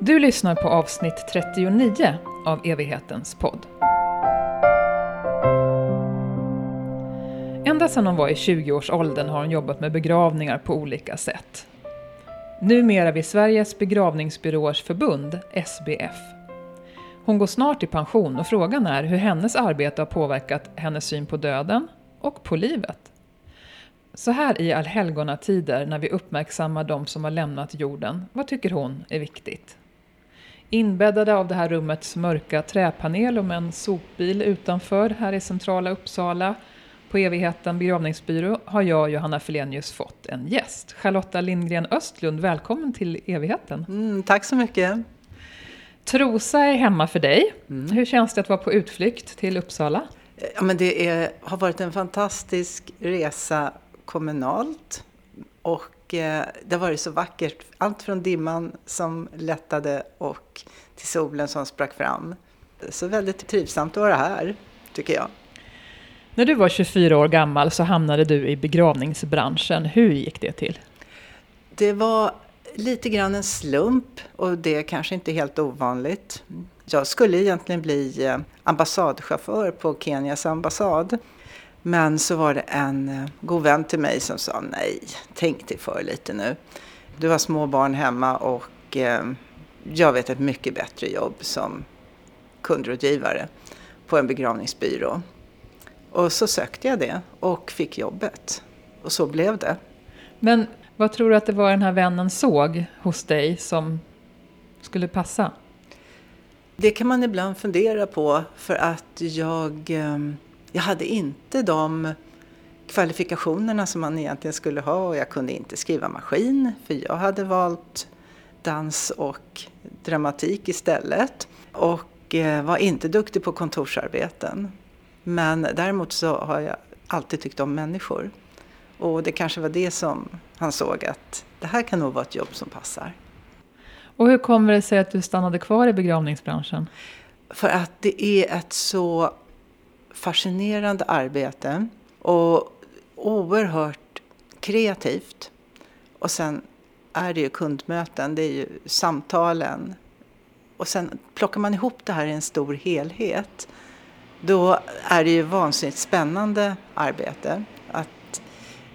Du lyssnar på avsnitt 39 av Evighetens podd. Ända sedan hon var i 20-årsåldern har hon jobbat med begravningar på olika sätt. Numera vid Sveriges begravningsbyråers förbund, SBF. Hon går snart i pension och frågan är hur hennes arbete har påverkat hennes syn på döden och på livet. Så här i allhelgonatider när vi uppmärksammar de som har lämnat jorden, vad tycker hon är viktigt? Inbäddade av det här rummets mörka träpanel och med en sopbil utanför här i centrala Uppsala på Evigheten begravningsbyrå har jag Johanna Felenius fått en gäst. Charlotta Lindgren Östlund, välkommen till Evigheten. Mm, tack så mycket. Trosa är hemma för dig. Mm. Hur känns det att vara på utflykt till Uppsala? Ja, men det är, har varit en fantastisk resa kommunalt. Och eh, det har varit så vackert. Allt från dimman som lättade och till solen som sprack fram. Så väldigt trivsamt att vara här, tycker jag. När du var 24 år gammal så hamnade du i begravningsbranschen. Hur gick det till? Det var lite grann en slump och det är kanske inte helt ovanligt. Jag skulle egentligen bli eh, ambassadchaufför på Kenias ambassad. Men så var det en eh, god vän till mig som sa nej, tänk dig för lite nu. Du har små barn hemma och eh, jag vet ett mycket bättre jobb som kundrådgivare på en begravningsbyrå. Och så sökte jag det och fick jobbet. Och så blev det. Men vad tror du att det var den här vännen såg hos dig som skulle passa? Det kan man ibland fundera på för att jag, ehm, jag hade inte de kvalifikationerna som man egentligen skulle ha och jag kunde inte skriva maskin för jag hade valt dans och dramatik istället och eh, var inte duktig på kontorsarbeten. Men däremot så har jag alltid tyckt om människor. Och det kanske var det som han såg att det här kan nog vara ett jobb som passar. Och hur kommer det sig att du stannade kvar i begravningsbranschen? För att det är ett så fascinerande arbete och oerhört kreativt. Och sen är det ju kundmöten, det är ju samtalen. Och sen plockar man ihop det här i en stor helhet. Då är det ju vansinnigt spännande arbete. Att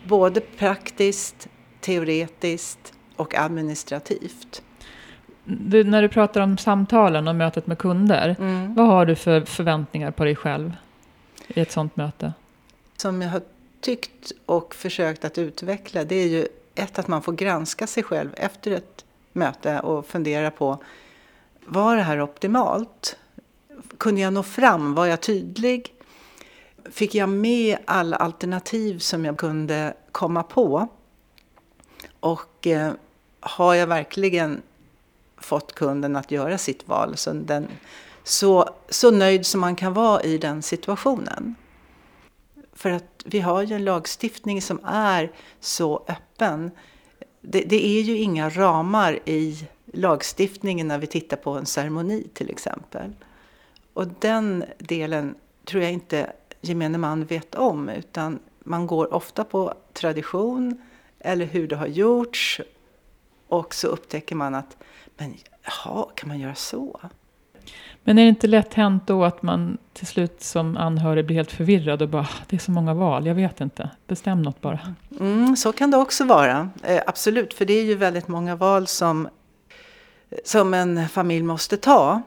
både praktiskt, teoretiskt och administrativt. Du, när du pratar om samtalen och mötet med kunder, mm. vad har du för förväntningar på dig själv i ett sånt möte? Som jag har tyckt och försökt att utveckla, det är ju ett att man får granska sig själv efter ett möte och fundera på, var det här optimalt? kunde jag nå fram? Var jag tydlig? Fick jag med alla alternativ som jag kunde komma på? Och eh, har jag verkligen fått kunden att göra sitt val? Så, den, så, så nöjd som man kan vara i den situationen. För att vi har ju en lagstiftning som är så öppen. Det, det, är ju inga ramar i lagstiftningen när vi tittar på en ceremoni till exempel. Och den delen tror jag inte gemene man vet om utan man går ofta på tradition eller hur det har gjorts och så upptäcker man att men jaha, kan man göra så? Men är det inte lätt hänt då att man till slut som anhörig blir helt förvirrad och bara ah, det är så många val, jag vet inte, bestäm något bara. Mm, så kan det också vara, eh, absolut, för det är ju väldigt många val som, som en familj måste ta.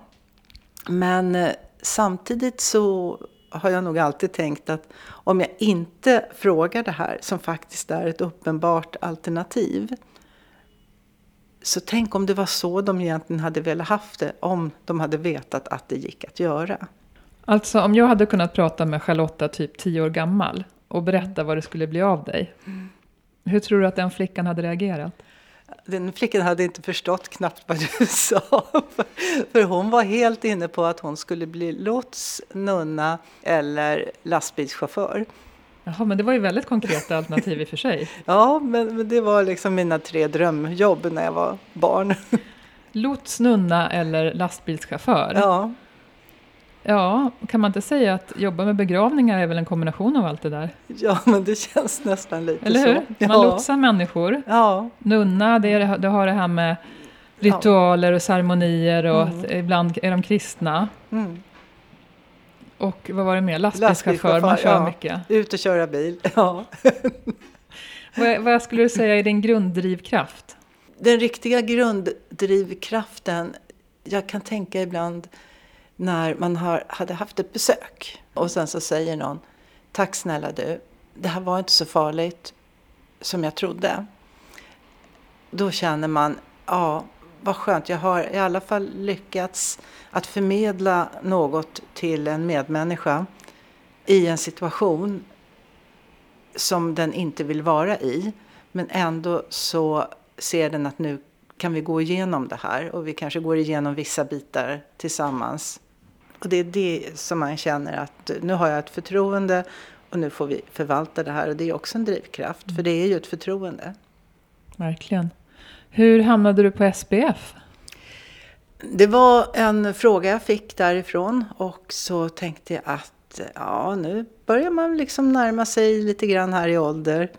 Men eh, samtidigt så har jag nog alltid tänkt att om jag inte frågar det här som faktiskt är ett uppenbart alternativ. Så tänk om det var så de egentligen hade velat haft det om de hade vetat att det gick att göra. Alltså om jag hade kunnat prata med Charlotta typ tio år gammal och berätta vad det skulle bli av dig. Hur tror du att den flickan hade reagerat? den flickan hade inte förstått knappt vad du sa. För hon var helt inne på att hon skulle bli lots, nunna eller lastbilschaufför. Jaha, men det var ju väldigt konkreta alternativ i och för sig. ja, men, men, det var liksom mina tre drömjobb när jag var barn. Lots, nunna eller lastbilschaufför? Ja. Ja, kan man inte säga att jobba med begravningar är väl en kombination av allt det där? Ja, men det känns nästan lite Eller så. hur? Man lotsar människor. Ja. Nunna, det, är, det har det här med ritualer och ceremonier och Mm. ibland är de kristna. Mm. Och vad var det mer? Lastbilschaufför, man kör ja. mycket. Ut och köra bil. Ja. Vad, vad skulle du säga är din grunddrivkraft? Den riktiga grunddrivkraften, jag kan tänka ibland när man har, hade haft ett besök och sen så säger någon Tack snälla du, det här var inte så farligt som jag trodde. Då känner man, ja vad skönt, jag har i alla fall lyckats att förmedla något till en medmänniska i en situation som den inte vill vara i. Men ändå så ser den att nu kan vi gå igenom det här och vi kanske går igenom vissa bitar tillsammans. Och det är det som man känner att nu har jag ett förtroende och nu får vi förvalta det här och det är också en drivkraft för det är ju ett förtroende. Verkligen. Hur hamnade du på SPF? Det var en fråga jag fick därifrån och så tänkte jag att ja, nu börjar man liksom närma sig lite grann här i ålder.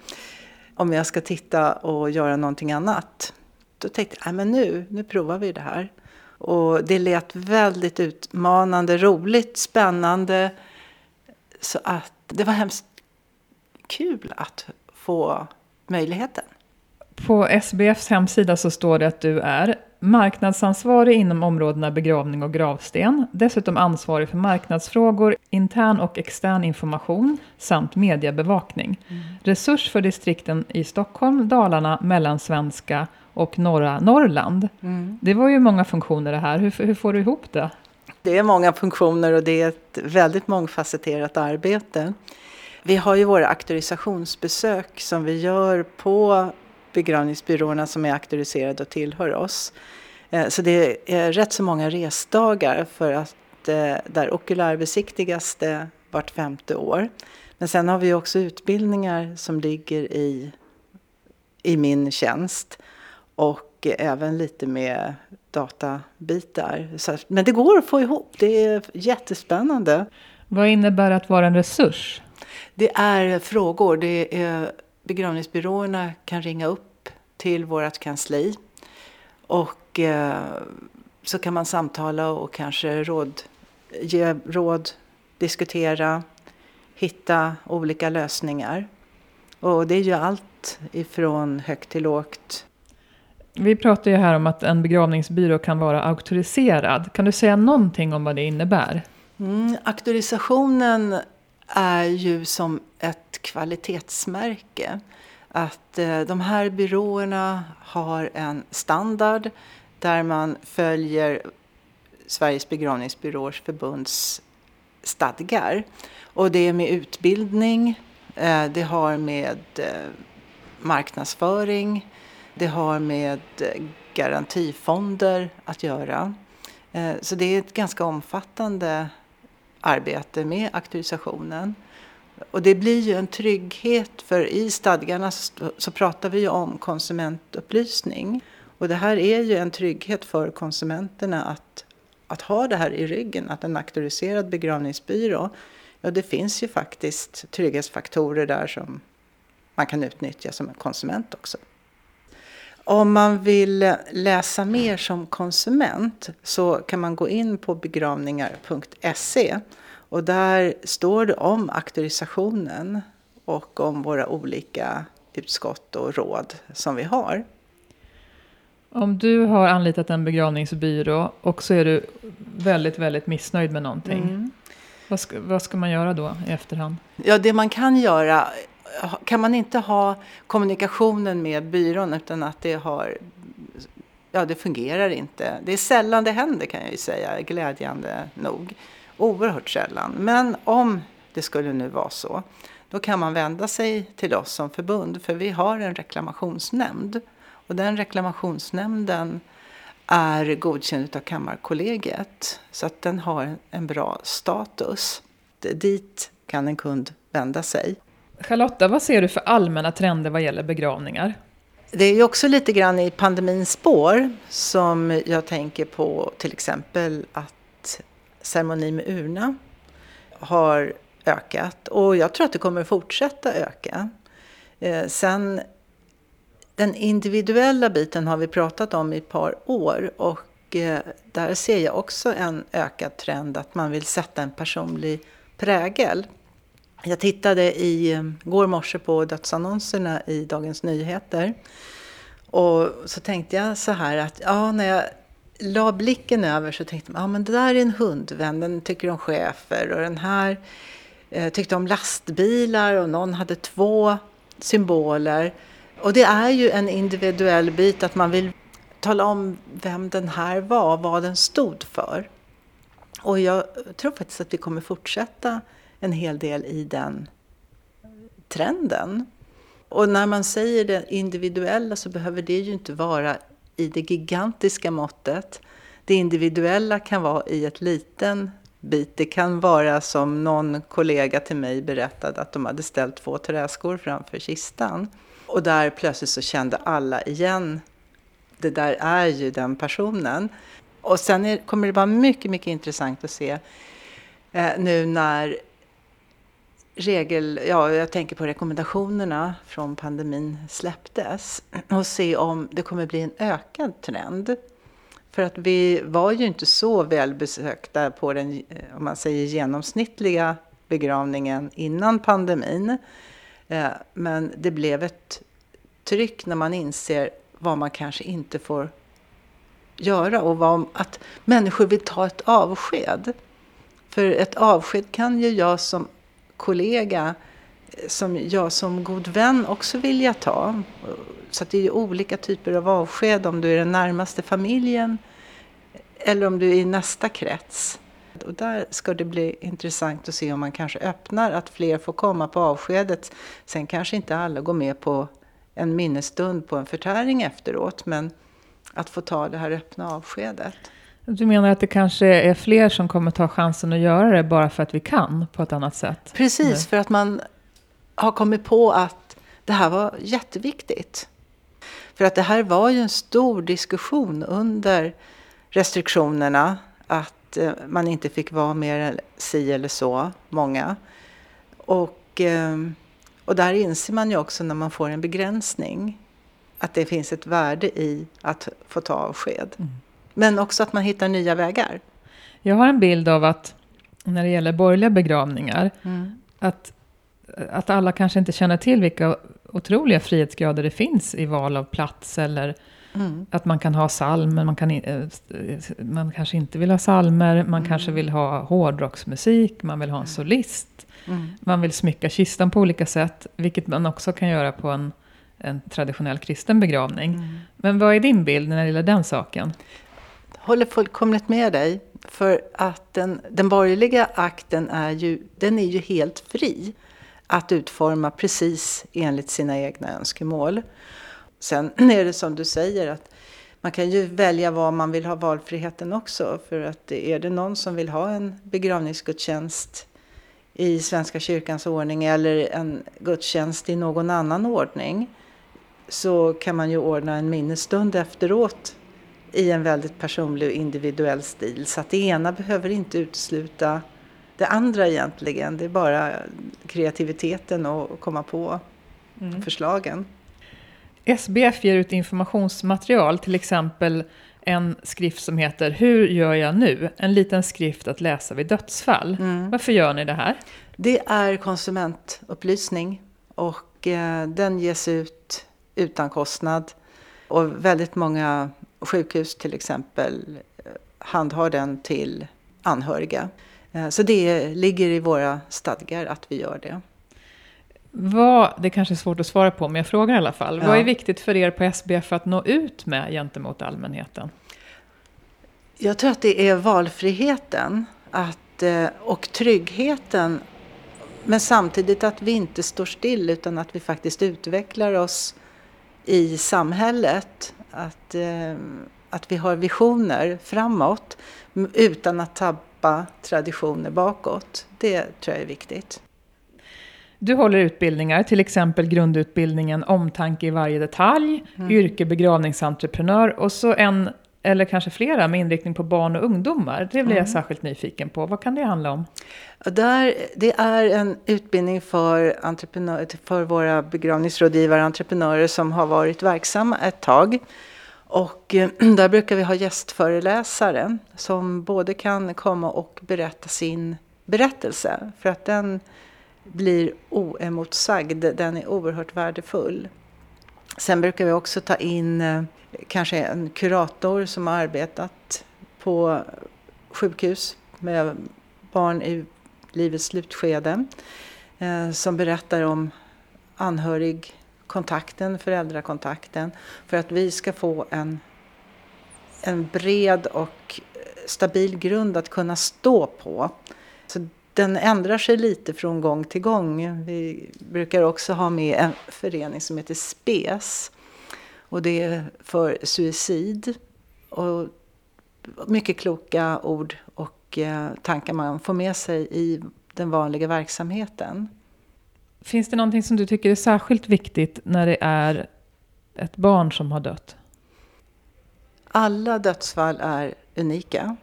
Om jag ska titta och göra någonting annat. Då tänkte jag, nej men nu, nu provar vi det här. Och det lät väldigt utmanande, roligt, spännande. Så att det var hemskt kul att få möjligheten. På SBFs hemsida så står det att du är marknadsansvarig inom områdena begravning och gravsten, dessutom ansvarig för marknadsfrågor, intern och extern information samt mediebevakning. Resurs för distrikten i Stockholm, Dalarna, Mellansvenska och norra Norrland. Det var ju många funktioner det här. Hur, hur får du ihop det? Det är många funktioner och det är ett väldigt mångfacetterat arbete. Vi har ju våra auktorisationsbesök som vi gör på begravningsbyråerna som är auktoriserade och tillhör oss. Eh, Så det är rätt så många resdagar för att eh, där okulärbesiktigas det vart femte år. Men sen har vi också utbildningar som ligger i, i min tjänst och även lite med databitar. Så, men det går att få ihop, det är jättespännande. Vad innebär att vara en resurs? Det är frågor. Det är, begravningsbyråerna kan ringa upp till vårt kansli och eh, så kan man samtala och kanske råd, ge råd, diskutera, hitta olika lösningar. Och det är ju allt ifrån högt till lågt. Vi pratar ju här om att en begravningsbyrå kan vara auktoriserad. Kan du säga någonting om vad det innebär? Mm, auktorisationen är ju som ett kvalitetsmärke. Att eh, de här byråerna har en standard där man följer Sveriges begravningsbyråers förbunds stadgar. Och det är med utbildning, eh, det har med eh, marknadsföring, det har med garantifonder att göra. Så det är ett ganska omfattande arbete med auktorisationen. Och det blir ju en trygghet för i stadgarna så, så pratar vi ju om konsumentupplysning. Och det här är ju en trygghet för konsumenterna att, att ha det här i ryggen, att en auktoriserad begravningsbyrå, ja det finns ju faktiskt trygghetsfaktorer där som man kan utnyttja som en konsument också. Om man vill läsa mer som konsument så kan man gå in på begravningar.se och där står det om auktorisationen och om våra olika utskott och råd som vi har. Om du har anlitat en begravningsbyrå och så är du väldigt, väldigt missnöjd med någonting. Mm. Vad, ska, vad ska man göra då i efterhand? Ja, det man kan göra, kan man inte ha kommunikationen med byrån utan att det har, ja det fungerar inte. Det är sällan det händer kan jag ju säga, glädjande nog. Oerhört sällan. Men om det skulle nu vara så, då kan man vända sig till oss som förbund för vi har en reklamationsnämnd. Och den reklamationsnämnden är godkänd av Kammarkollegiet så att den har en bra status. Dit kan en kund vända sig. Charlotta, vad ser du för allmänna trender vad gäller begravningar? Det är ju också lite grann i pandemins spår som jag tänker på till exempel att ceremoni med urna har ökat och jag tror att det kommer fortsätta öka. Eh, sen den individuella biten har vi pratat om i ett par år och eh, där ser jag också en ökad trend att man vill sätta en personlig prägel. Jag tittade i eh, går morse på dödsannonserna i Dagens Nyheter och så tänkte jag så här att ja, när jag la blicken över så tänkte man, ja men det där är en hundvän, den tycker om chefer och den här eh, tyckte om lastbilar och någon hade två symboler. Och det är ju en individuell bit att man vill tala om vem den här var, vad den stod för. Och jag tror faktiskt att vi kommer fortsätta en hel del i den trenden. Och när man säger det individuella så behöver det ju inte vara i det gigantiska måttet. Det individuella kan vara i ett liten bit. Det kan vara som någon kollega till mig berättade att de hade ställt två träskor framför kistan. Och där plötsligt så kände alla igen, det där är ju den personen. Och sen är, kommer det vara mycket, mycket intressant att se eh, nu när regel, ja, jag tänker på rekommendationerna från pandemin släpptes och se om det kommer bli en ökad trend. För att vi var ju inte så välbesökta på den, eh, om man säger genomsnittliga begravningen innan pandemin. Eh, men det blev ett tryck när man inser vad man kanske inte får göra och vad, att människor vill ta ett avsked. För ett avsked kan ju jag som kollega, som jag som god vän också vilja ta. Så det är ju olika typer av avsked om du är den närmaste familjen eller om du är i nästa krets. Och där ska det bli intressant att se om man kanske öppnar att fler får komma på avskedet. Sen kanske inte alla går med på en minnesstund på en förtäring efteråt, men att få ta det här öppna avskedet. Du menar att det kanske är fler som kommer ta chansen att göra det bara för att vi kan på ett annat sätt? Precis, nu. för att man har kommit på att det här var jätteviktigt. För att det här var ju en stor diskussion under restriktionerna att eh, man inte fick vara mer si eller så många. Och, eh, och där inser man ju också när man får en begränsning att det finns ett värde i att få ta avsked. Mm. Men också att man hittar nya vägar. Jag har en bild av att när det gäller borgerliga begravningar, mm. att, att alla kanske inte känner till vilka otroliga frihetsgrader det finns i val av plats eller mm. att man kan ha salmer, man, kan, eh, man kanske inte vill ha salmer, man mm. kanske vill ha hårdrocksmusik, man vill ha en solist. Mm. Man vill smycka kistan på olika sätt, vilket man också kan göra på en, en traditionell kristen begravning. Mm. Men vad är din bild när det gäller den saken? Håller fullkomligt med dig. För att den, den borgerliga akten är ju, den är ju helt fri att utforma precis enligt sina egna önskemål. Sen är det som du säger att man kan ju välja vad man vill ha valfriheten också. För att är det någon som vill ha en begravningsgudstjänst i Svenska kyrkans ordning eller en gudstjänst i någon annan ordning så kan man ju ordna en minnesstund efteråt i en väldigt personlig och individuell stil. Så att det ena behöver inte utesluta det andra egentligen. Det är bara kreativiteten och komma på mm. förslagen. SBF ger ut informationsmaterial, till exempel en skrift som heter Hur gör jag nu? En liten skrift att läsa vid dödsfall. Mm. Varför gör ni det här? Det är konsumentupplysning och eh, den ges ut utan kostnad. Och väldigt många sjukhus till exempel handhar den till anhöriga. Eh, så det ligger i våra stadgar att vi gör det. Vad, det kanske är svårt att svara på, men jag frågar i alla fall. Ja. Vad är viktigt för er på SBF att nå ut med gentemot allmänheten? Jag tror att det är valfriheten att, eh, och tryggheten. Men samtidigt att vi inte står still utan att vi faktiskt utvecklar oss i samhället att, eh, att vi har visioner framåt utan att tappa traditioner bakåt. Det tror jag är viktigt. Du håller utbildningar, till exempel grundutbildningen Omtanke i varje detalj, mm. yrke begravningsentreprenör och så en eller kanske flera med inriktning på barn och ungdomar. Det blir Mm. jag särskilt nyfiken på. Vad kan det handla om? Där, det är en utbildning för, entreprenör, för våra begravningsrådgivare och entreprenörer som har varit verksamma ett tag. Och eh, där brukar vi ha gästföreläsare som både kan komma och berätta sin berättelse. För att den blir oemotsagd, den är oerhört värdefull. Sen brukar vi också ta in eh, kanske en kurator som har arbetat på sjukhus med barn i livets slutskede. Eh, som berättar om anhörigkontakten, föräldrakontakten. För att vi ska få en, en bred och stabil grund att kunna stå på. Så den ändrar sig lite från gång till gång. Vi brukar också ha med en förening som heter SPES. Och det är för suicid. Och mycket kloka ord och eh, tankar man får med sig i den vanliga verksamheten. Finns det någonting som du tycker är särskilt viktigt när det är ett barn som har dött? Alla dödsfall är unika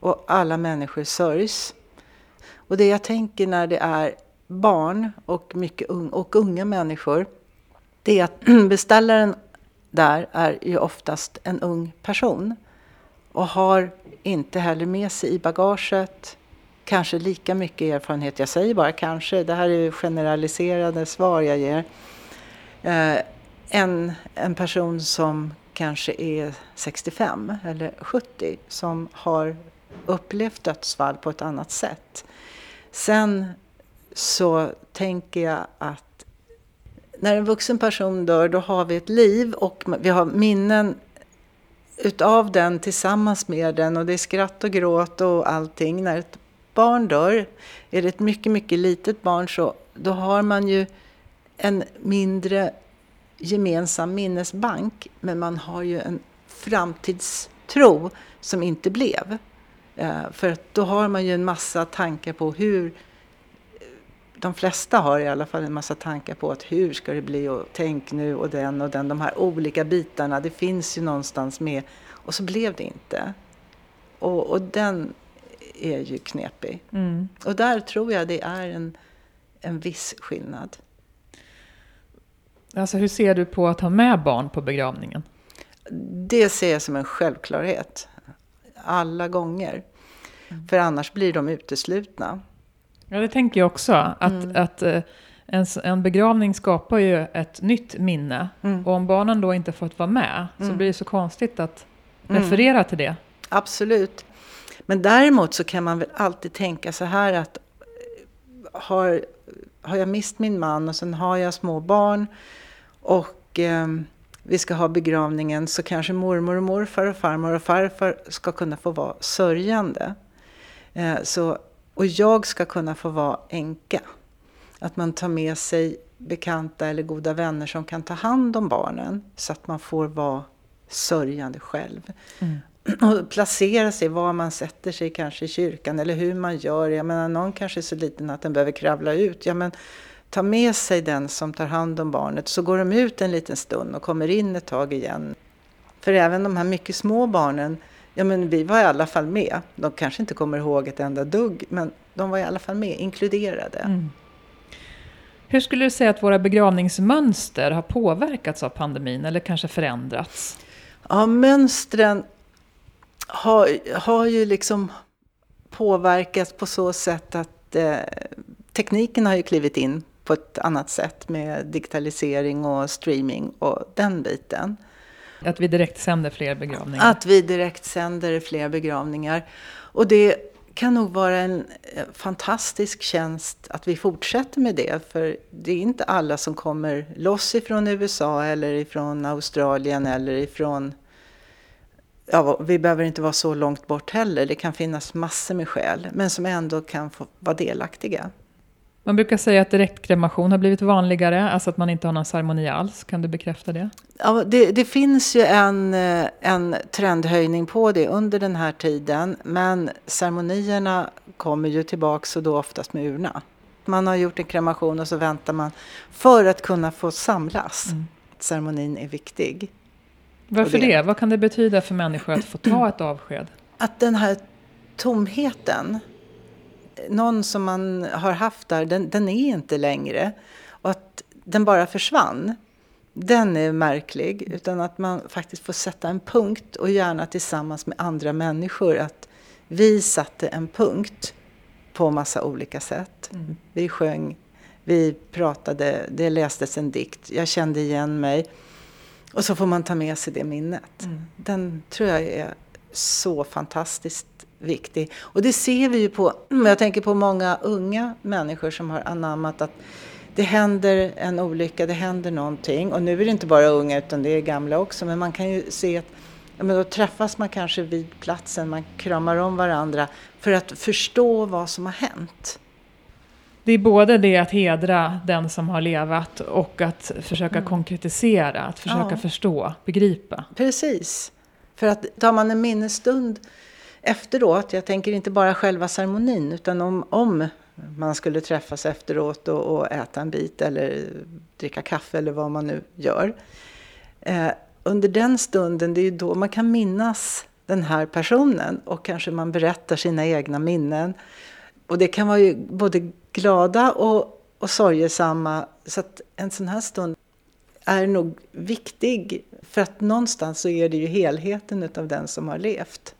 och alla människor sörjs. Och det jag tänker när det är barn och, mycket un och unga människor, det är att beställaren där är ju oftast en ung person och har inte heller med sig i bagaget kanske lika mycket erfarenhet, jag säger bara kanske, det här är generaliserade svar jag ger, eh, en, en person som kanske är 65 eller 70 som har upplevt dödsfall på ett annat sätt. Sen så tänker jag att när en vuxen person dör då har vi ett liv och vi har minnen utav den tillsammans med den och det är skratt och gråt och allting. När ett barn dör, är det ett mycket, mycket litet barn så då har man ju en mindre gemensam minnesbank men man har ju en framtidstro som inte blev. Eh, för att då har man ju en massa tankar på hur de flesta har i alla fall en massa tankar på att hur ska det bli och tänk nu och den och den. De här olika bitarna, det finns ju någonstans med. Och så blev det inte. Och, och den är ju knepig. Mm. Och där tror jag det är en, en viss skillnad. Alltså hur ser du på att ha med barn på begravningen? Det ser jag som en självklarhet. Alla gånger. För annars blir de uteslutna. Ja, det tänker jag också. Att, Mm. att eh, en, en begravning skapar ju ett nytt minne. Mm. Och om barnen då inte fått vara med så Mm. blir det så konstigt att Mm. referera till det. Absolut. Men däremot så kan man väl alltid tänka så här att eh, har, har jag mist min man och sen har jag små barn och eh, vi ska ha begravningen så kanske mormor och morfar och farmor och farfar ska kunna få vara sörjande. Eh, så, och jag ska kunna få vara änka. Att man tar med sig bekanta eller goda vänner som kan ta hand om barnen så att man får vara sörjande själv och placera sig var man sätter sig kanske i kyrkan eller hur man gör. Jag menar någon kanske är så liten att den behöver kravla ut. Ja, men ta med sig den som tar hand om barnet så går de ut en liten stund och kommer in ett tag igen. För även de här mycket små barnen, ja men vi var i alla fall med. De kanske inte kommer ihåg ett enda dugg men de var i alla fall med, inkluderade. Mm. Hur skulle du säga att våra begravningsmönster har påverkats av pandemin eller kanske förändrats? Ja, mönstren har, har ju liksom påverkats på så sätt att eh, tekniken har ju klivit in på ett annat sätt med digitalisering och streaming och den biten. Att vi direkt sänder fler begravningar? Att vi direkt sänder fler begravningar. Och det kan nog vara en eh, fantastisk tjänst att vi fortsätter med det. För det är inte alla som kommer loss ifrån USA eller ifrån Australien eller ifrån... Ja, vi behöver inte vara så långt bort heller. Det kan finnas massor med skäl. Men som ändå kan få vara delaktiga. Man brukar säga att direktkremation har blivit vanligare, alltså att man inte har någon ceremoni alls. Kan du bekräfta det? Ja, det, det finns ju en, eh, en trendhöjning på det under den här tiden. Men ceremonierna kommer ju tillbaka och då oftast med urna. Man har gjort en kremation och så väntar man för att kunna få samlas. Mm. Ceremonin är viktig. Varför det- det? Vad kan det betyda för människor att få ta ett avsked? Att den här tomheten, någon som man har haft där, den, den är inte längre. Och att den bara försvann, den är märklig. Utan att man faktiskt får sätta en punkt och gärna tillsammans med andra människor. Att vi satte en punkt på massa olika sätt. Vi sjöng, vi pratade, det lästes en dikt, jag kände igen mig. Och så får man ta med sig det minnet. Den tror jag är så fantastiskt viktig. Och det ser vi ju på, jag tänker på många unga människor som har anammat att det händer en olycka, det händer någonting. Och nu är det inte bara unga utan det är gamla också. Men man kan ju se att ja, men då träffas man kanske vid platsen, man kramar om varandra för att förstå vad som har hänt. Det är både det att hedra den som har levat och att försöka konkretisera, att försöka Mm. Ja. förstå, begripa. Precis. För att tar man en minnesstund efteråt, jag tänker inte bara själva ceremonin, utan om, om man skulle träffas efteråt och, och äta en bit eller dricka kaffe eller vad man nu gör. Eh, under den stunden, det är ju då man kan minnas den här personen och kanske man berättar sina egna minnen. Och det kan vara ju både glada och, och sorgesamma. Så att en sån här stund är nog viktig. För att någonstans så är det ju helheten utav den som har levt.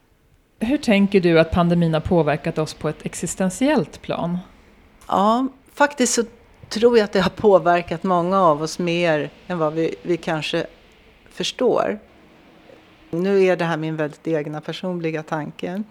Hur tänker du att pandemin har påverkat oss på ett existentiellt plan? Ja, faktiskt så tror jag att det har påverkat många av oss mer än vad vi, vi kanske förstår. Nu är det här min väldigt egna personliga tanke.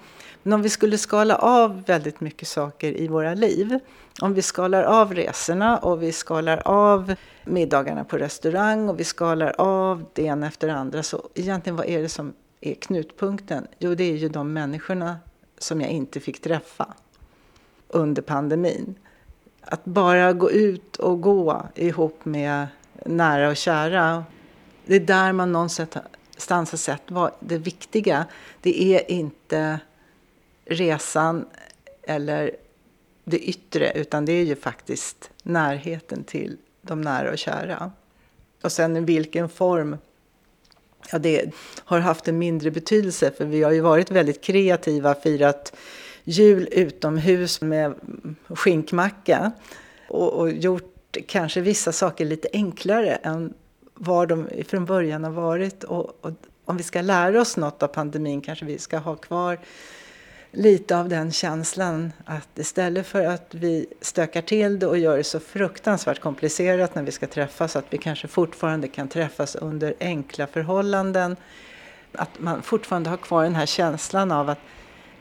Men om vi skulle skala av väldigt mycket saker i våra liv. Om vi skalar av resorna och vi skalar av middagarna på restaurang och vi skalar av det ena efter det andra. Så egentligen vad är det som är knutpunkten? Jo, det är ju de människorna som jag inte fick träffa under pandemin. Att bara gå ut och gå ihop med nära och kära. Det är där man någonstans har sett vad det viktiga. Det är inte resan eller det yttre utan det är ju faktiskt närheten till de nära och kära. Och sen i vilken form Ja, det har haft en mindre betydelse för vi har ju varit väldigt kreativa, firat jul utomhus med skinkmacka och, och gjort kanske vissa saker lite enklare än vad de från början har varit. Och, och om vi ska lära oss något av pandemin kanske vi ska ha kvar lite av den känslan att istället för att vi stökar till det och gör det så fruktansvärt komplicerat när vi ska träffas att vi kanske fortfarande kan träffas under enkla förhållanden. Att man fortfarande har kvar den här känslan av att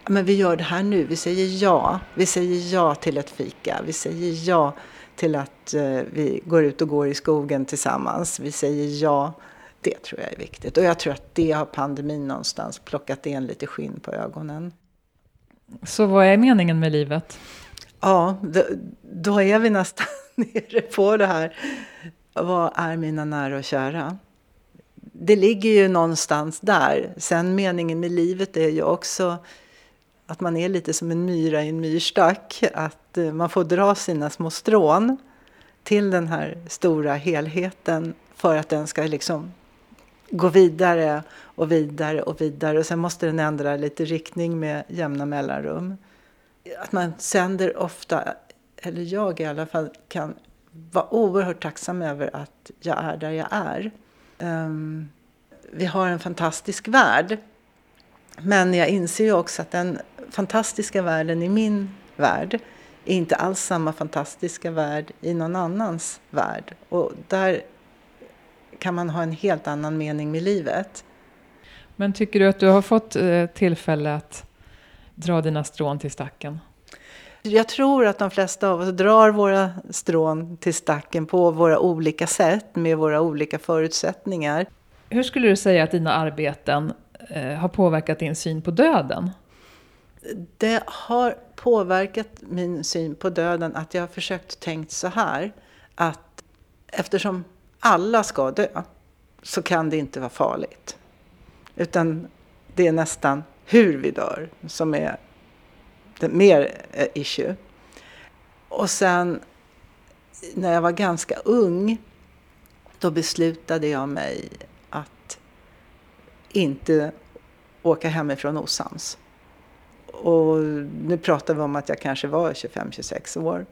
men vi gör det här nu, vi säger ja. Vi säger ja till ett fika, vi säger ja till att eh, vi går ut och går i skogen tillsammans. Vi säger ja. Det tror jag är viktigt och jag tror att det har pandemin någonstans plockat in lite skinn på ögonen. Så vad är meningen med livet? Ja, då, då är vi nästan nere på det här. Vad är mina nära och kära? Det ligger ju någonstans där. Sen meningen med livet är ju också att man är lite som en myra i en myrstack. Att eh, man får dra sina små strån till den här stora helheten för att den ska liksom gå vidare och vidare och vidare. Och sen måste den ändra lite riktning med jämna mellanrum. Att man sänder ofta, eller jag i alla fall, kan vara oerhört tacksam över att jag är där jag är. Um, vi har en fantastisk värld. Men jag inser ju också att den fantastiska världen i min värld är inte alls samma fantastiska värld i någon annans värld. Och där kan man ha en helt annan mening med livet. Men tycker du att du har fått eh, tillfälle att dra dina strån till stacken? Jag tror att de flesta av oss drar våra strån till stacken på våra olika sätt med våra olika förutsättningar. Hur skulle du säga att dina arbeten eh, har påverkat din syn på döden? Det har påverkat min syn på döden att jag har försökt tänkt så här att eftersom alla ska dö så kan det inte vara farligt. Utan det är nästan hur vi dör som är det mer eh, issue. Och sen när jag var ganska ung då beslutade jag mig att inte åka hemifrån osams. Och nu pratar vi om att jag kanske var 25-26 år.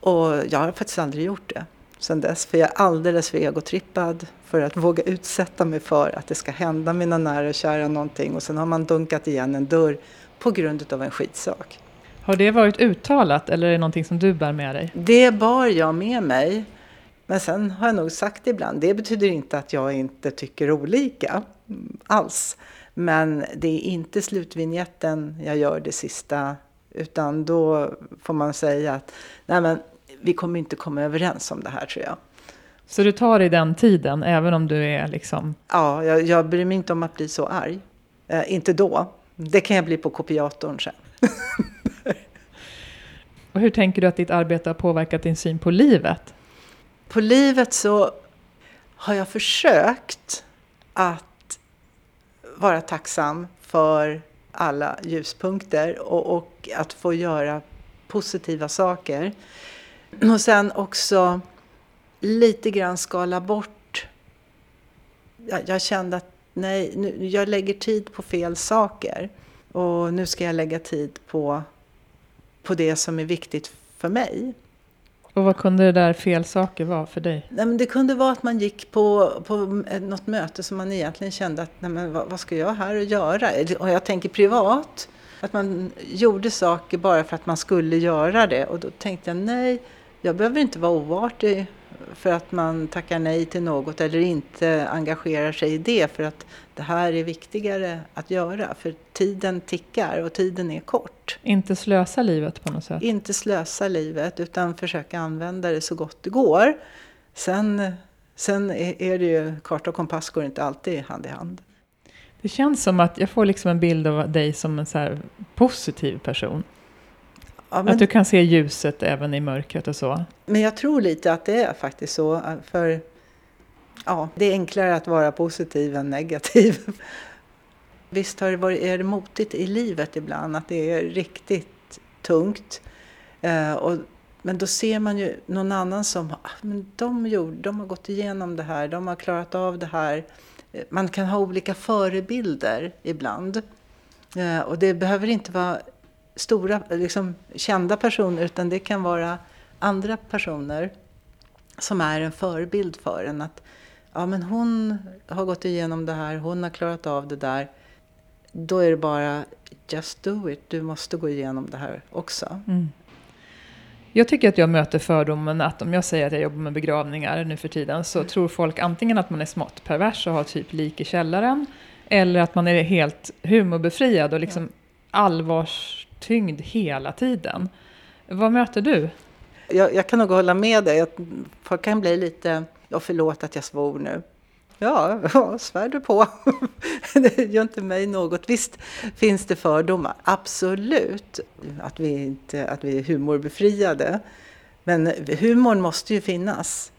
Och jag har faktiskt aldrig gjort det sen dess. För jag är alldeles för egotrippad för att våga utsätta mig för att det ska hända mina nära och kära någonting. Och sen har man dunkat igen en dörr på grund av en skitsak. Har det varit uttalat eller är det någonting som du bär med dig? Det bar jag med mig. Men sen har jag nog sagt ibland, det betyder inte att jag inte tycker olika alls. Men det är inte slutvinjetten jag gör det sista, utan då får man säga att nej men, vi kommer inte komma överens om det här tror jag. Så du tar dig den tiden, även om du är liksom... Ja, jag, jag bryr mig inte om att bli så arg. Eh, inte då. Det kan jag bli på kopiatorn sen. Och hur tänker du att ditt arbete har påverkat din syn på livet? På livet så har jag försökt att vara tacksam för alla ljuspunkter och, och att få göra positiva saker. Och sen också lite grann skala bort. Jag, jag kände att nej, nu, jag lägger tid på fel saker. Och nu ska jag lägga tid på, på det som är viktigt för mig. Och vad kunde det där fel saker vara för dig? Nej, men det kunde vara att man gick på, på något möte som man egentligen kände att nej, men vad, vad ska jag här och göra? Och jag tänker privat. Att man gjorde saker bara för att man skulle göra det. Och då tänkte jag nej, jag behöver inte vara oartig för att man tackar nej till något eller inte engagerar sig i det för att det här är viktigare att göra. För tiden tickar och tiden är kort. Inte slösa livet på något sätt? Inte slösa livet utan försöka använda det så gott det går. Sen, sen är det ju, karta och kompass går inte alltid hand i hand. Det känns som att jag får liksom en bild av dig som en så positiv person. Ja, men, att du kan se ljuset även i mörkret och så. Men jag tror lite att det är faktiskt så. För ja, det är enklare att vara positiv än negativ. Visst har det varit, är det motigt i livet ibland, att det är riktigt tungt. Eh, och, men då ser man ju någon annan som ah, men de, gjorde, de har gått igenom det här, de har klarat av det här. Eh, man kan ha olika förebilder ibland. Eh, och det behöver inte vara stora, liksom, kända personer utan det kan vara andra personer som är en förebild för en. Att ja, men hon har gått igenom det här, hon har klarat av det där. Då är det bara just do it, du måste gå igenom det här också. Mm. Jag tycker att jag möter fördomen att om jag säger att jag jobbar med begravningar nu för tiden så mm. tror folk antingen att man är smått pervers och har typ lik i källaren eller att man är helt humorbefriad och liksom allvars tyngd hela tiden. Vad möter du? Jag, jag kan nog hålla med dig. Folk kan bli lite, ja förlåt att jag svor nu. Ja, ja svär du på. det gör inte mig något. Visst finns det fördomar, absolut. Att vi, inte, att vi är humorbefriade. Men humorn måste ju finnas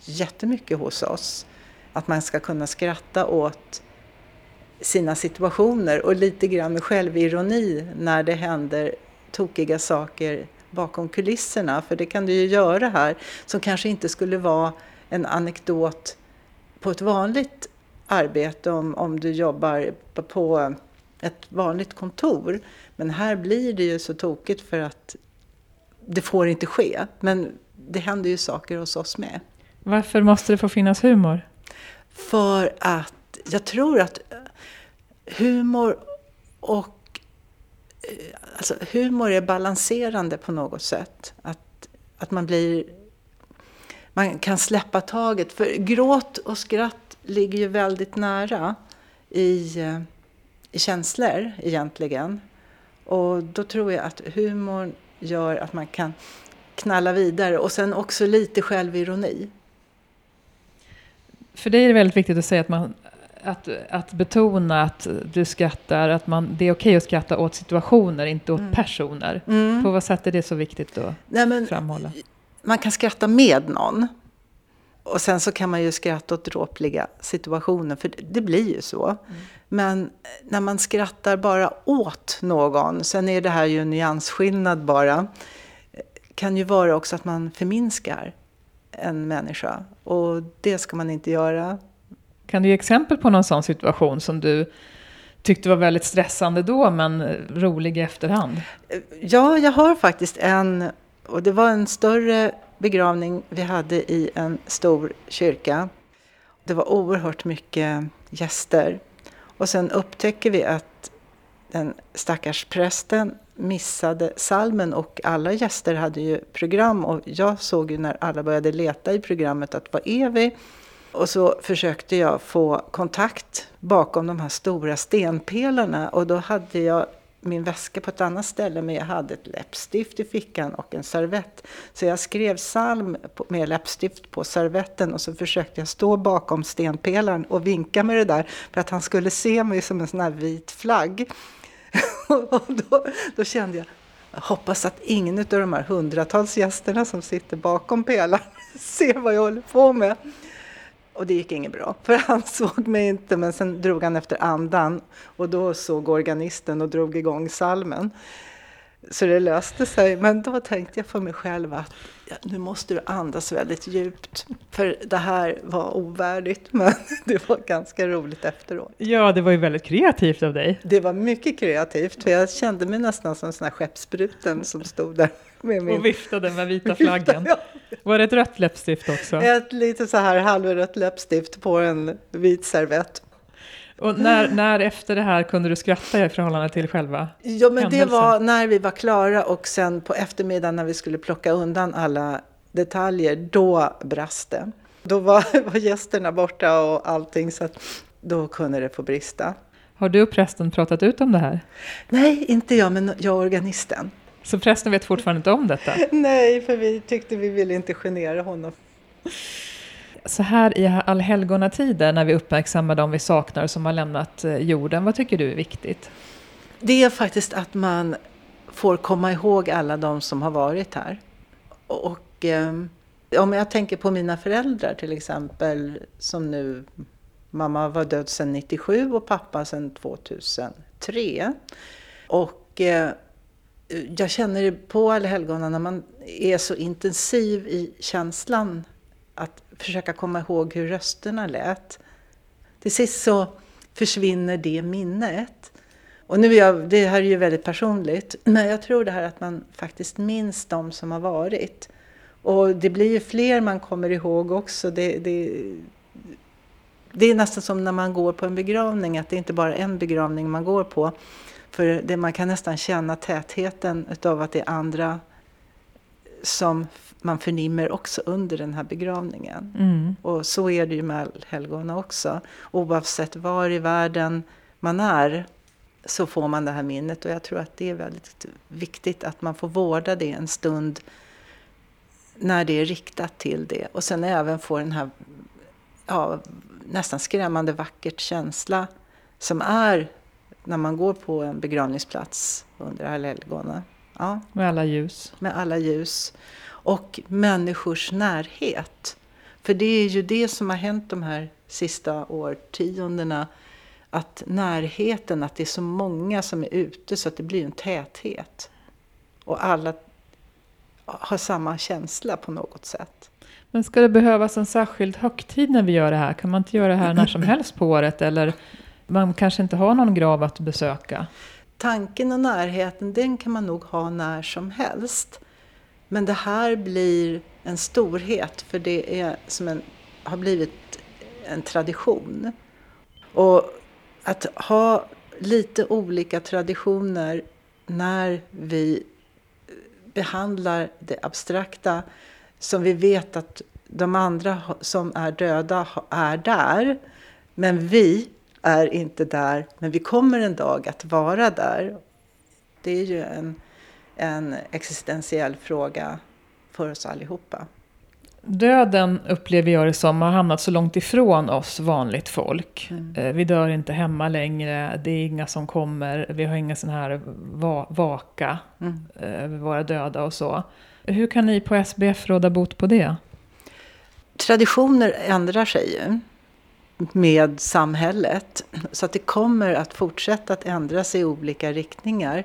jättemycket hos oss. Att man ska kunna skratta åt sina situationer och lite grann med självironi när det händer tokiga saker bakom kulisserna. För det kan du ju göra här som kanske inte skulle vara en anekdot på ett vanligt arbete om, om du jobbar på ett vanligt kontor. Men här blir det ju så tokigt för att det får inte ske. Men det händer ju saker hos oss med. Varför måste det få finnas humor? För att jag tror att humor och eh, alltså humor är balanserande på något sätt. Att, att man blir man kan släppa taget. För gråt och skratt ligger ju väldigt nära i, eh, i känslor egentligen. Och då tror jag att humorn gör att man kan knalla vidare. Och sen också lite självironi. För dig är det väldigt viktigt att säga att man att, att betona att du skrattar, att man, det är okej okay att skratta åt situationer, inte åt mm. personer. Mm. På vad sätt är det så viktigt att Nej, men, framhålla? Man kan skratta med någon. Och sen så kan man ju skratta åt dråpliga situationer, för det blir ju så. Mm. Men när man skrattar bara åt någon, sen är det här ju en nyansskillnad bara, kan ju vara också att man förminskar en människa. Och det ska man inte göra. Kan du ge exempel på någon sån situation som du tyckte var väldigt stressande då, men rolig i efterhand? Ja, jag har faktiskt en, och det var en större begravning vi hade i en stor kyrka. Det var oerhört mycket gäster. Och sen upptäcker vi att den stackars prästen missade salmen och alla gäster hade ju program och jag såg ju när alla började leta i programmet att vad är vi? Och så försökte jag få kontakt bakom de här stora stenpelarna och då hade jag min väska på ett annat ställe men jag hade ett läppstift i fickan och en servett. Så jag skrev psalm med läppstift på servetten och så försökte jag stå bakom stenpelaren och vinka med det där för att han skulle se mig som en sån här vit flagg. och då, då kände jag, jag hoppas att ingen av de här hundratals gästerna som sitter bakom pelaren ser vad jag håller på med. Och det gick inget bra, för han såg mig inte, men sen drog han efter andan och då såg organisten och drog igång salmen. Så det löste sig, men då tänkte jag för mig själv att ja, nu måste du andas väldigt djupt, för det här var ovärdigt, men det var ganska roligt efteråt. Ja, det var ju väldigt kreativt av dig. Det var mycket kreativt, för jag kände mig nästan som en sån här skeppsbruten som stod där med min... Och viftade med vita flaggan. ja. Var det ett rött läppstift också? Ett lite så här halvrött läppstift på en vit servett. Och när, när efter det här kunde du skratta i förhållande till själva Ja, men händelsen? det var när vi var klara och sen på eftermiddagen när vi skulle plocka undan alla detaljer, då brast det. Då var, var gästerna borta och allting, så då kunde det få brista. Har du och prästen pratat ut om det här? Nej, inte jag, men jag och organisten. Så prästen vet fortfarande inte om detta? Nej, för vi tyckte vi ville inte genera honom. Så här i allhelgonatider när vi uppmärksammar de vi saknar som har lämnat eh, jorden, vad tycker du är viktigt? Det är faktiskt att man får komma ihåg alla de som har varit här. Och eh, om jag tänker på mina föräldrar till exempel, som nu, mamma var död sedan 97 och pappa sedan 2003. Och eh, jag känner det på allhelgona när man är så intensiv i känslan att försöka komma ihåg hur rösterna lät. Till sist så försvinner det minnet. Och nu är jag, det här är ju väldigt personligt, men jag tror det här att man faktiskt minns de som har varit. Och det blir ju fler man kommer ihåg också. Det, det, det är nästan som när man går på en begravning, att det inte bara är en begravning man går på. För det, man kan nästan känna tätheten utav att det är andra som man förnimmer också under den här begravningen. Mm. Och så är det ju med helgona också. Oavsett var i världen man är så får man det här minnet och jag tror att det är väldigt viktigt att man får vårda det en stund när det är riktat till det. Och sen även få den här ja, nästan skrämmande vackert känsla som är när man går på en begravningsplats under helgona. Ja. Med alla ljus. Med alla ljus. Och människors närhet. För det är ju det som har hänt de här sista årtiondena. Att närheten, att det är så många som är ute så att det blir en täthet. Och alla har samma känsla på något sätt. Men ska det behövas en särskild högtid när vi gör det här? Kan man inte göra det här när som helst på året? Eller man kanske inte har någon grav att besöka? Tanken och närheten, den kan man nog ha när som helst. Men det här blir en storhet, för det är som en, har blivit en tradition. Och att ha lite olika traditioner när vi behandlar det abstrakta som vi vet att de andra som är döda är där. Men vi är inte där, men vi kommer en dag att vara där. Det är ju en, en existentiell fråga för oss allihopa. Döden upplever jag det som har hamnat så långt ifrån oss vanligt folk. Mm. Eh, vi dör inte hemma längre, det är inga som kommer, vi har inga sån här va vaka mm. Eh, över våra döda och så. Hur kan ni på SBF råda bot på det? Traditioner ändrar sig ju med samhället. Så att det kommer att fortsätta att ändras i olika riktningar.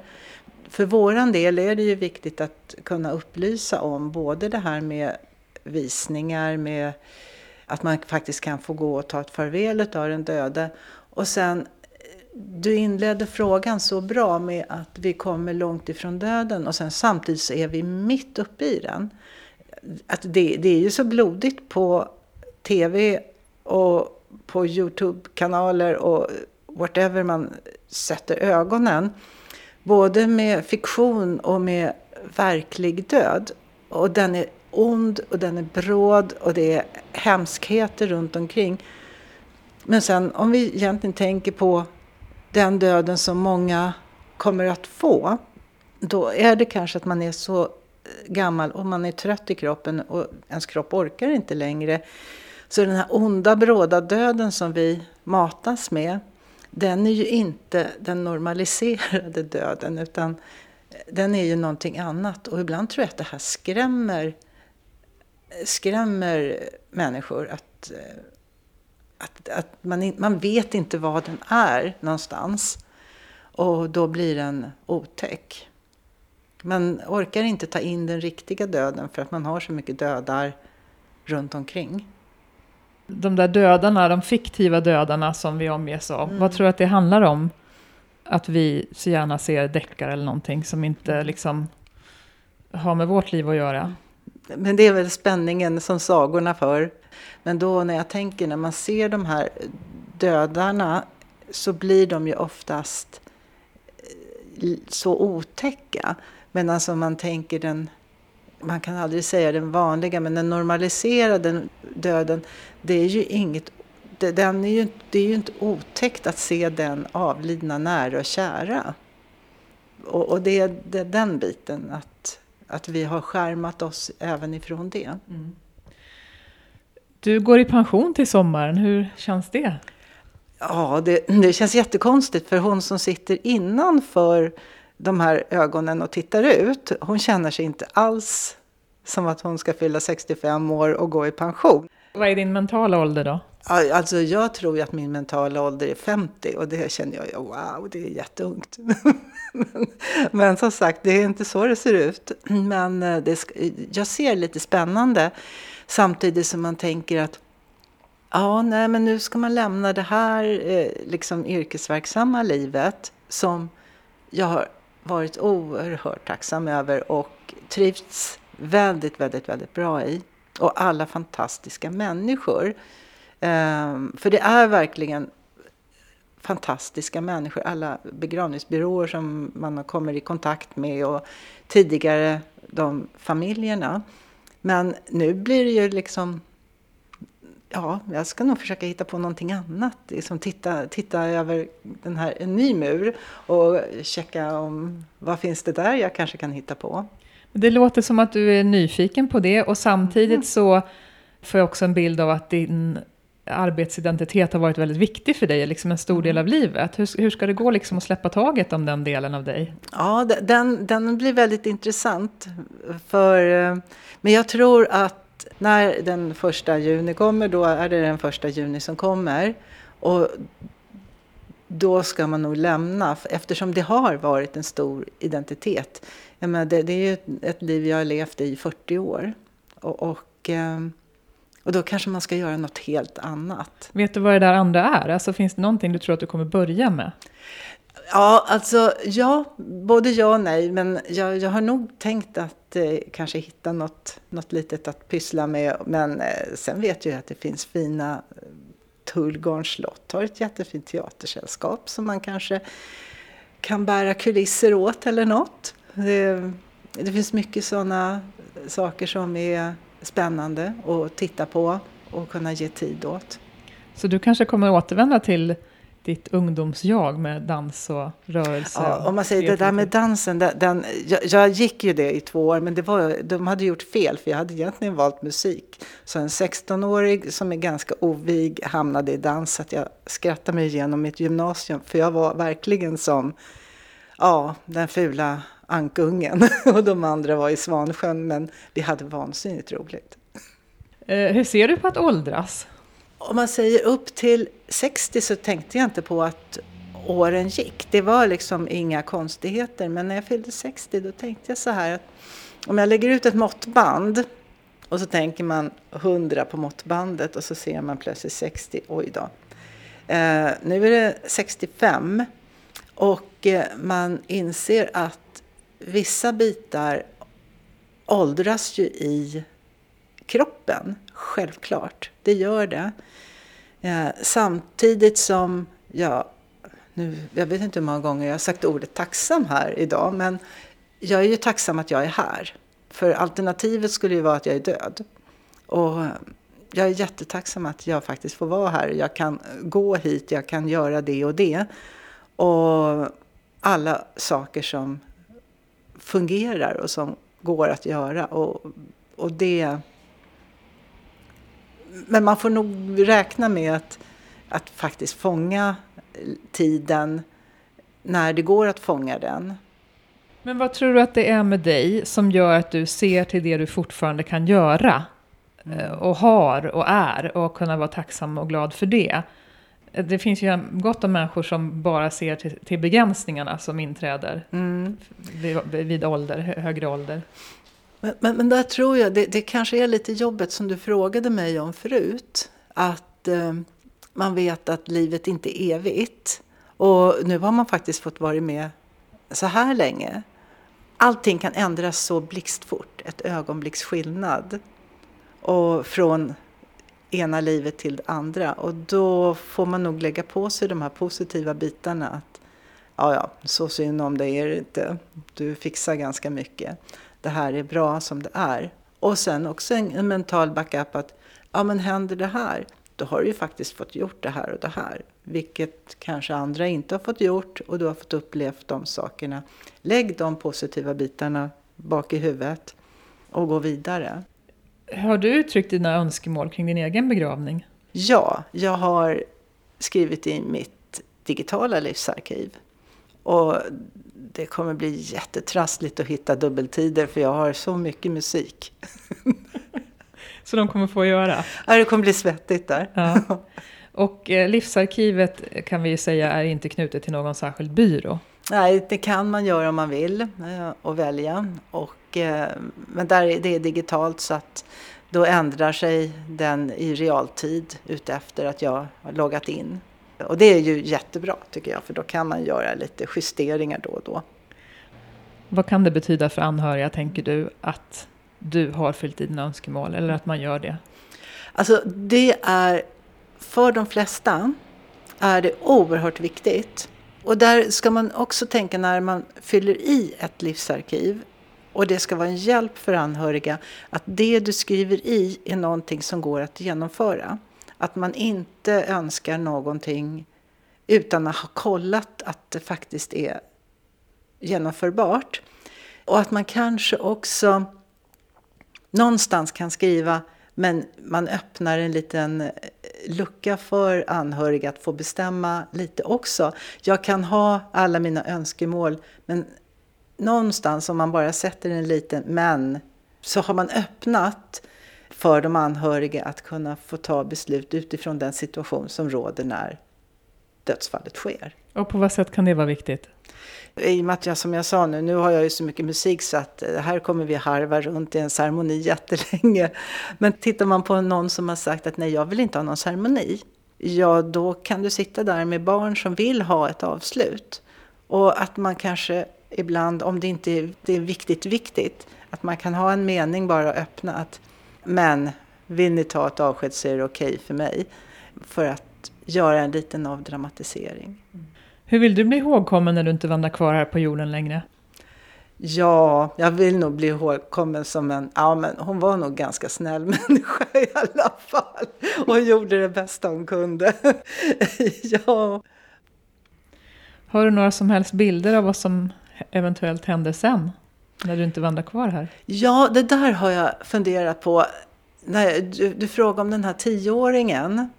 För våran del är det ju viktigt att kunna upplysa om både det här med visningar, med att man faktiskt kan få gå och ta ett farväl av den döde. Och sen, du inledde frågan så bra med att vi kommer långt ifrån döden och sen samtidigt så är vi mitt uppe i den. Att det, det är ju så blodigt på tv och på Youtube-kanaler och whatever man sätter ögonen. Både med fiktion och med verklig död. Och den är ond och den är bråd och det är hemskheter runt omkring. Men sen om vi egentligen tänker på den döden som många kommer att få. Då är det kanske att man är så gammal och man är trött i kroppen och ens kropp orkar inte längre. Så den här onda bråda döden som vi matas med, den är ju inte den normaliserade döden utan den är ju någonting annat. Och ibland tror jag att det här skrämmer, skrämmer människor. Att, eh, att, att man, man vet inte vad den är någonstans. Och då blir den otäck. Man orkar inte ta in den riktiga döden för att man har så mycket dödar runt omkring. De där dödarna, de fiktiva dödarna som vi omges av, mm. vad tror du att det handlar om? Att vi så gärna ser deckare eller någonting som inte liksom har med vårt liv att göra. Men det är väl spänningen som sagorna för. Men då när jag tänker, när man ser de här dödarna så blir de ju oftast eh, så otäcka. Men alltså man tänker den, man kan aldrig säga den vanliga, men den normaliserade döden, det är ju inget den är ju, det är ju inte otäckt att se den avlidna nära och kära. Och, och det, är, det är den biten, att, att vi har skärmat oss även ifrån det. Mm. Du går i pension till sommaren, hur känns det? Ja, det, det känns jättekonstigt för hon som sitter innanför de här ögonen och tittar ut, hon känner sig inte alls som att hon ska fylla 65 år och gå i pension. Vad är din mentala ålder då? Alltså jag tror ju att min mentala ålder är 50 och det känner jag, ju, wow, det är jätteungt. men, men som sagt, det är inte så det ser ut. Men eh, det, jag ser lite spännande samtidigt som man tänker att ja, nej, men nu ska man lämna det här eh, liksom yrkesverksamma livet som jag har varit oerhört tacksam över och trivts väldigt, väldigt, väldigt bra i. Och alla fantastiska människor. Um, för det är verkligen fantastiska människor, alla begravningsbyråer som man kommer i kontakt med och tidigare de familjerna. Men nu blir det ju liksom ja, jag ska nog försöka hitta på någonting annat. Liksom titta, titta över den här, en ny mur och checka om vad finns det där jag kanske kan hitta på. Det låter som att du är nyfiken på det och samtidigt mm. så får jag också en bild av att din arbetsidentitet har varit väldigt viktig för dig, liksom en stor del mm. av livet. Hur, hur ska det gå liksom att släppa taget om den delen av dig? Ja, den, den blir väldigt intressant. För, eh, men jag tror att när den första juni kommer, då är det den första juni som kommer. Och då ska man nog lämna, eftersom det har varit en stor identitet. Jag menar, det, det är ju ett liv jag har levt i 40 år. Och, och, ehm, och då kanske man ska göra något helt annat. Vet du vad det där andra är? Alltså, finns det någonting du tror att du kommer börja med? Ja, alltså ja, både ja och nej. Men jag, jag har nog tänkt att eh, kanske hitta något, något litet att pyssla med. Men eh, sen vet jag ju att det finns fina eh, Tullgarns slott har ett jättefint teatersällskap som man kanske kan bära kulisser åt eller något. Det, det finns mycket sådana saker som är spännande att titta på och kunna ge tid åt. Så du kanske kommer återvända till ditt ungdomsjag med dans och rörelse? Ja, om man säger det där med dansen, den, den jag, jag, gick ju det i två år, men det var, de hade gjort fel, för jag hade egentligen valt musik. Så en 16-årig som är ganska ovig hamnade i dans, så att jag skrattade mig igenom mitt gymnasium, för jag var verkligen som, ja, den fula ankungen. och de andra var i Svansjön, men vi hade vansinnigt roligt. Eh, hur ser du på att åldras? Om man säger upp till 60 så tänkte jag inte på att åren gick. Det var liksom inga konstigheter. Men när jag fyllde 60 då tänkte jag så här att om jag lägger ut ett måttband Och så tänker man 100 på måttbandet och så ser man plötsligt 60. Oj då. Eh, nu är det 65 och eh, man inser att vissa bitar åldras ju i kroppen, självklart. Det gör det. Eh, samtidigt som, jag, nu, jag vet inte hur många gånger jag har sagt ordet tacksam här idag, men jag är ju tacksam att jag är här. För alternativet skulle ju vara att jag är död. Och jag är jättetacksam att jag faktiskt får vara här. Jag kan gå hit, jag kan göra det och det. Och alla saker som fungerar och som går att göra. Och, och det... Men man får nog räkna med att, att faktiskt fånga tiden när det går att fånga den. Men vad tror du att det är med dig som gör att du ser till det du fortfarande kan göra? Mm. Och har och är och kunna vara tacksam och glad för det. Det finns ju gott om människor som bara ser till, till begränsningarna som inträder mm. vid, vid ålder, högre ålder. Men, men, men, där tror jag, det, det kanske är lite jobbet som du frågade mig om förut. Att eh, man vet att livet inte är evigt. Och nu har man faktiskt fått vara med så här länge. Allting kan ändras så blixtfort, ett ögonblicks skillnad. Och från ena livet till det andra. Och då får man nog lägga på sig de här positiva bitarna. Att, ja, ja, så synd om dig är det inte. Du fixar ganska mycket. Det här är bra som det är. Och sen också en mental backup att, ja men händer det här, då har du ju faktiskt fått gjort det här och det här. Vilket kanske andra inte har fått gjort och du har fått upplevt de sakerna. Lägg de positiva bitarna bak i huvudet och gå vidare. Har du uttryckt dina önskemål kring din egen begravning? Ja, jag har skrivit i mitt digitala livsarkiv. Och det kommer bli jättetrassligt att hitta dubbeltider för jag har så mycket musik. så de kommer få göra? Ja, det kommer bli svettigt där. Ja. Och eh, livsarkivet kan vi ju säga är inte knutet till någon särskild byrå. Nej, det kan man göra om man vill eh, och välja. Och, eh, men där, det är digitalt så att då ändrar sig den i realtid utefter att jag har loggat in. Och det är ju jättebra tycker jag för då kan man göra lite justeringar då och då. Vad kan det betyda för anhöriga tänker du att du har fyllt i dina önskemål eller att man gör det? Alltså det är för de flesta är det oerhört viktigt. Och där ska man också tänka när man fyller i ett livsarkiv och det ska vara en hjälp för anhöriga att det du skriver i är någonting som går att genomföra. Att man inte önskar någonting utan att ha kollat att det faktiskt är genomförbart. Och att man kanske också någonstans kan skriva men man öppnar en liten eh, lucka för anhöriga att få bestämma lite också. Jag kan ha alla mina önskemål men någonstans om man bara sätter en liten men så har man öppnat för de anhöriga att kunna få ta beslut utifrån den situation som råder när dödsfallet sker. Och på vad sätt kan det vara viktigt? I och med att jag, som jag sa nu, nu har jag ju så mycket musik så att eh, här kommer vi harva runt i en ceremoni jättelänge. Men tittar man på någon som har sagt att nej, jag vill inte ha någon ceremoni. Ja, då kan du sitta där med barn som vill ha ett avslut. Och att man kanske ibland, om det inte är, det är viktigt, viktigt, att man kan ha en mening bara öppna att men vill ni ta ett avsked så är det okej okay för mig. För att göra en liten avdramatisering. Hur vill du bli ihågkommen när du inte vandrar kvar här på jorden längre? Ja, jag vill nog bli ihågkommen som en, ja men hon var nog ganska snäll människa i alla fall. Och gjorde det bästa hon kunde. ja. Har du några som helst bilder av vad som eventuellt hände sen? När du inte vandrar kvar här? Ja, det där har jag funderat på. Nej, du, du frågade om den här tioåringen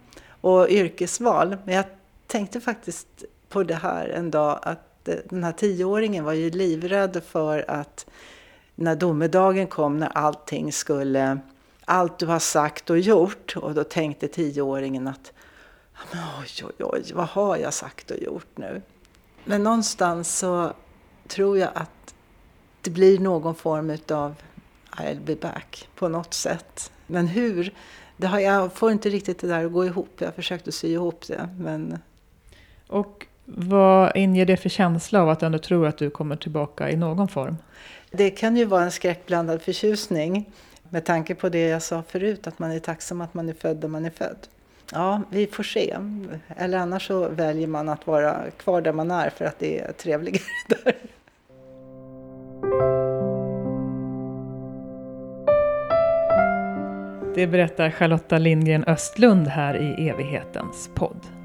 och yrkesval. Men jag tänkte faktiskt på det här en dag att den här tioåringen var ju livrädd för att när domedagen kom, när allting skulle, allt du har sagt och gjort. Och då tänkte tioåringen att oj, oj, oj, vad har jag sagt och gjort nu? Men någonstans så tror jag att det blir någon form av I'll be back på något sätt. Men hur? Det har, jag får inte riktigt det där att gå ihop. Jag har försökt att sy ihop det. Men... Och vad inger det för känsla av att du ändå tror att du kommer tillbaka i någon form? Det kan ju vara en skräckblandad förtjusning med tanke på det jag sa förut, att man är tacksam att man är född där man är född. Ja, vi får se. Eller annars så väljer man att vara kvar där man är för att det är trevligare där. Det berättar Charlotta Lindgren Östlund här i evighetens podd.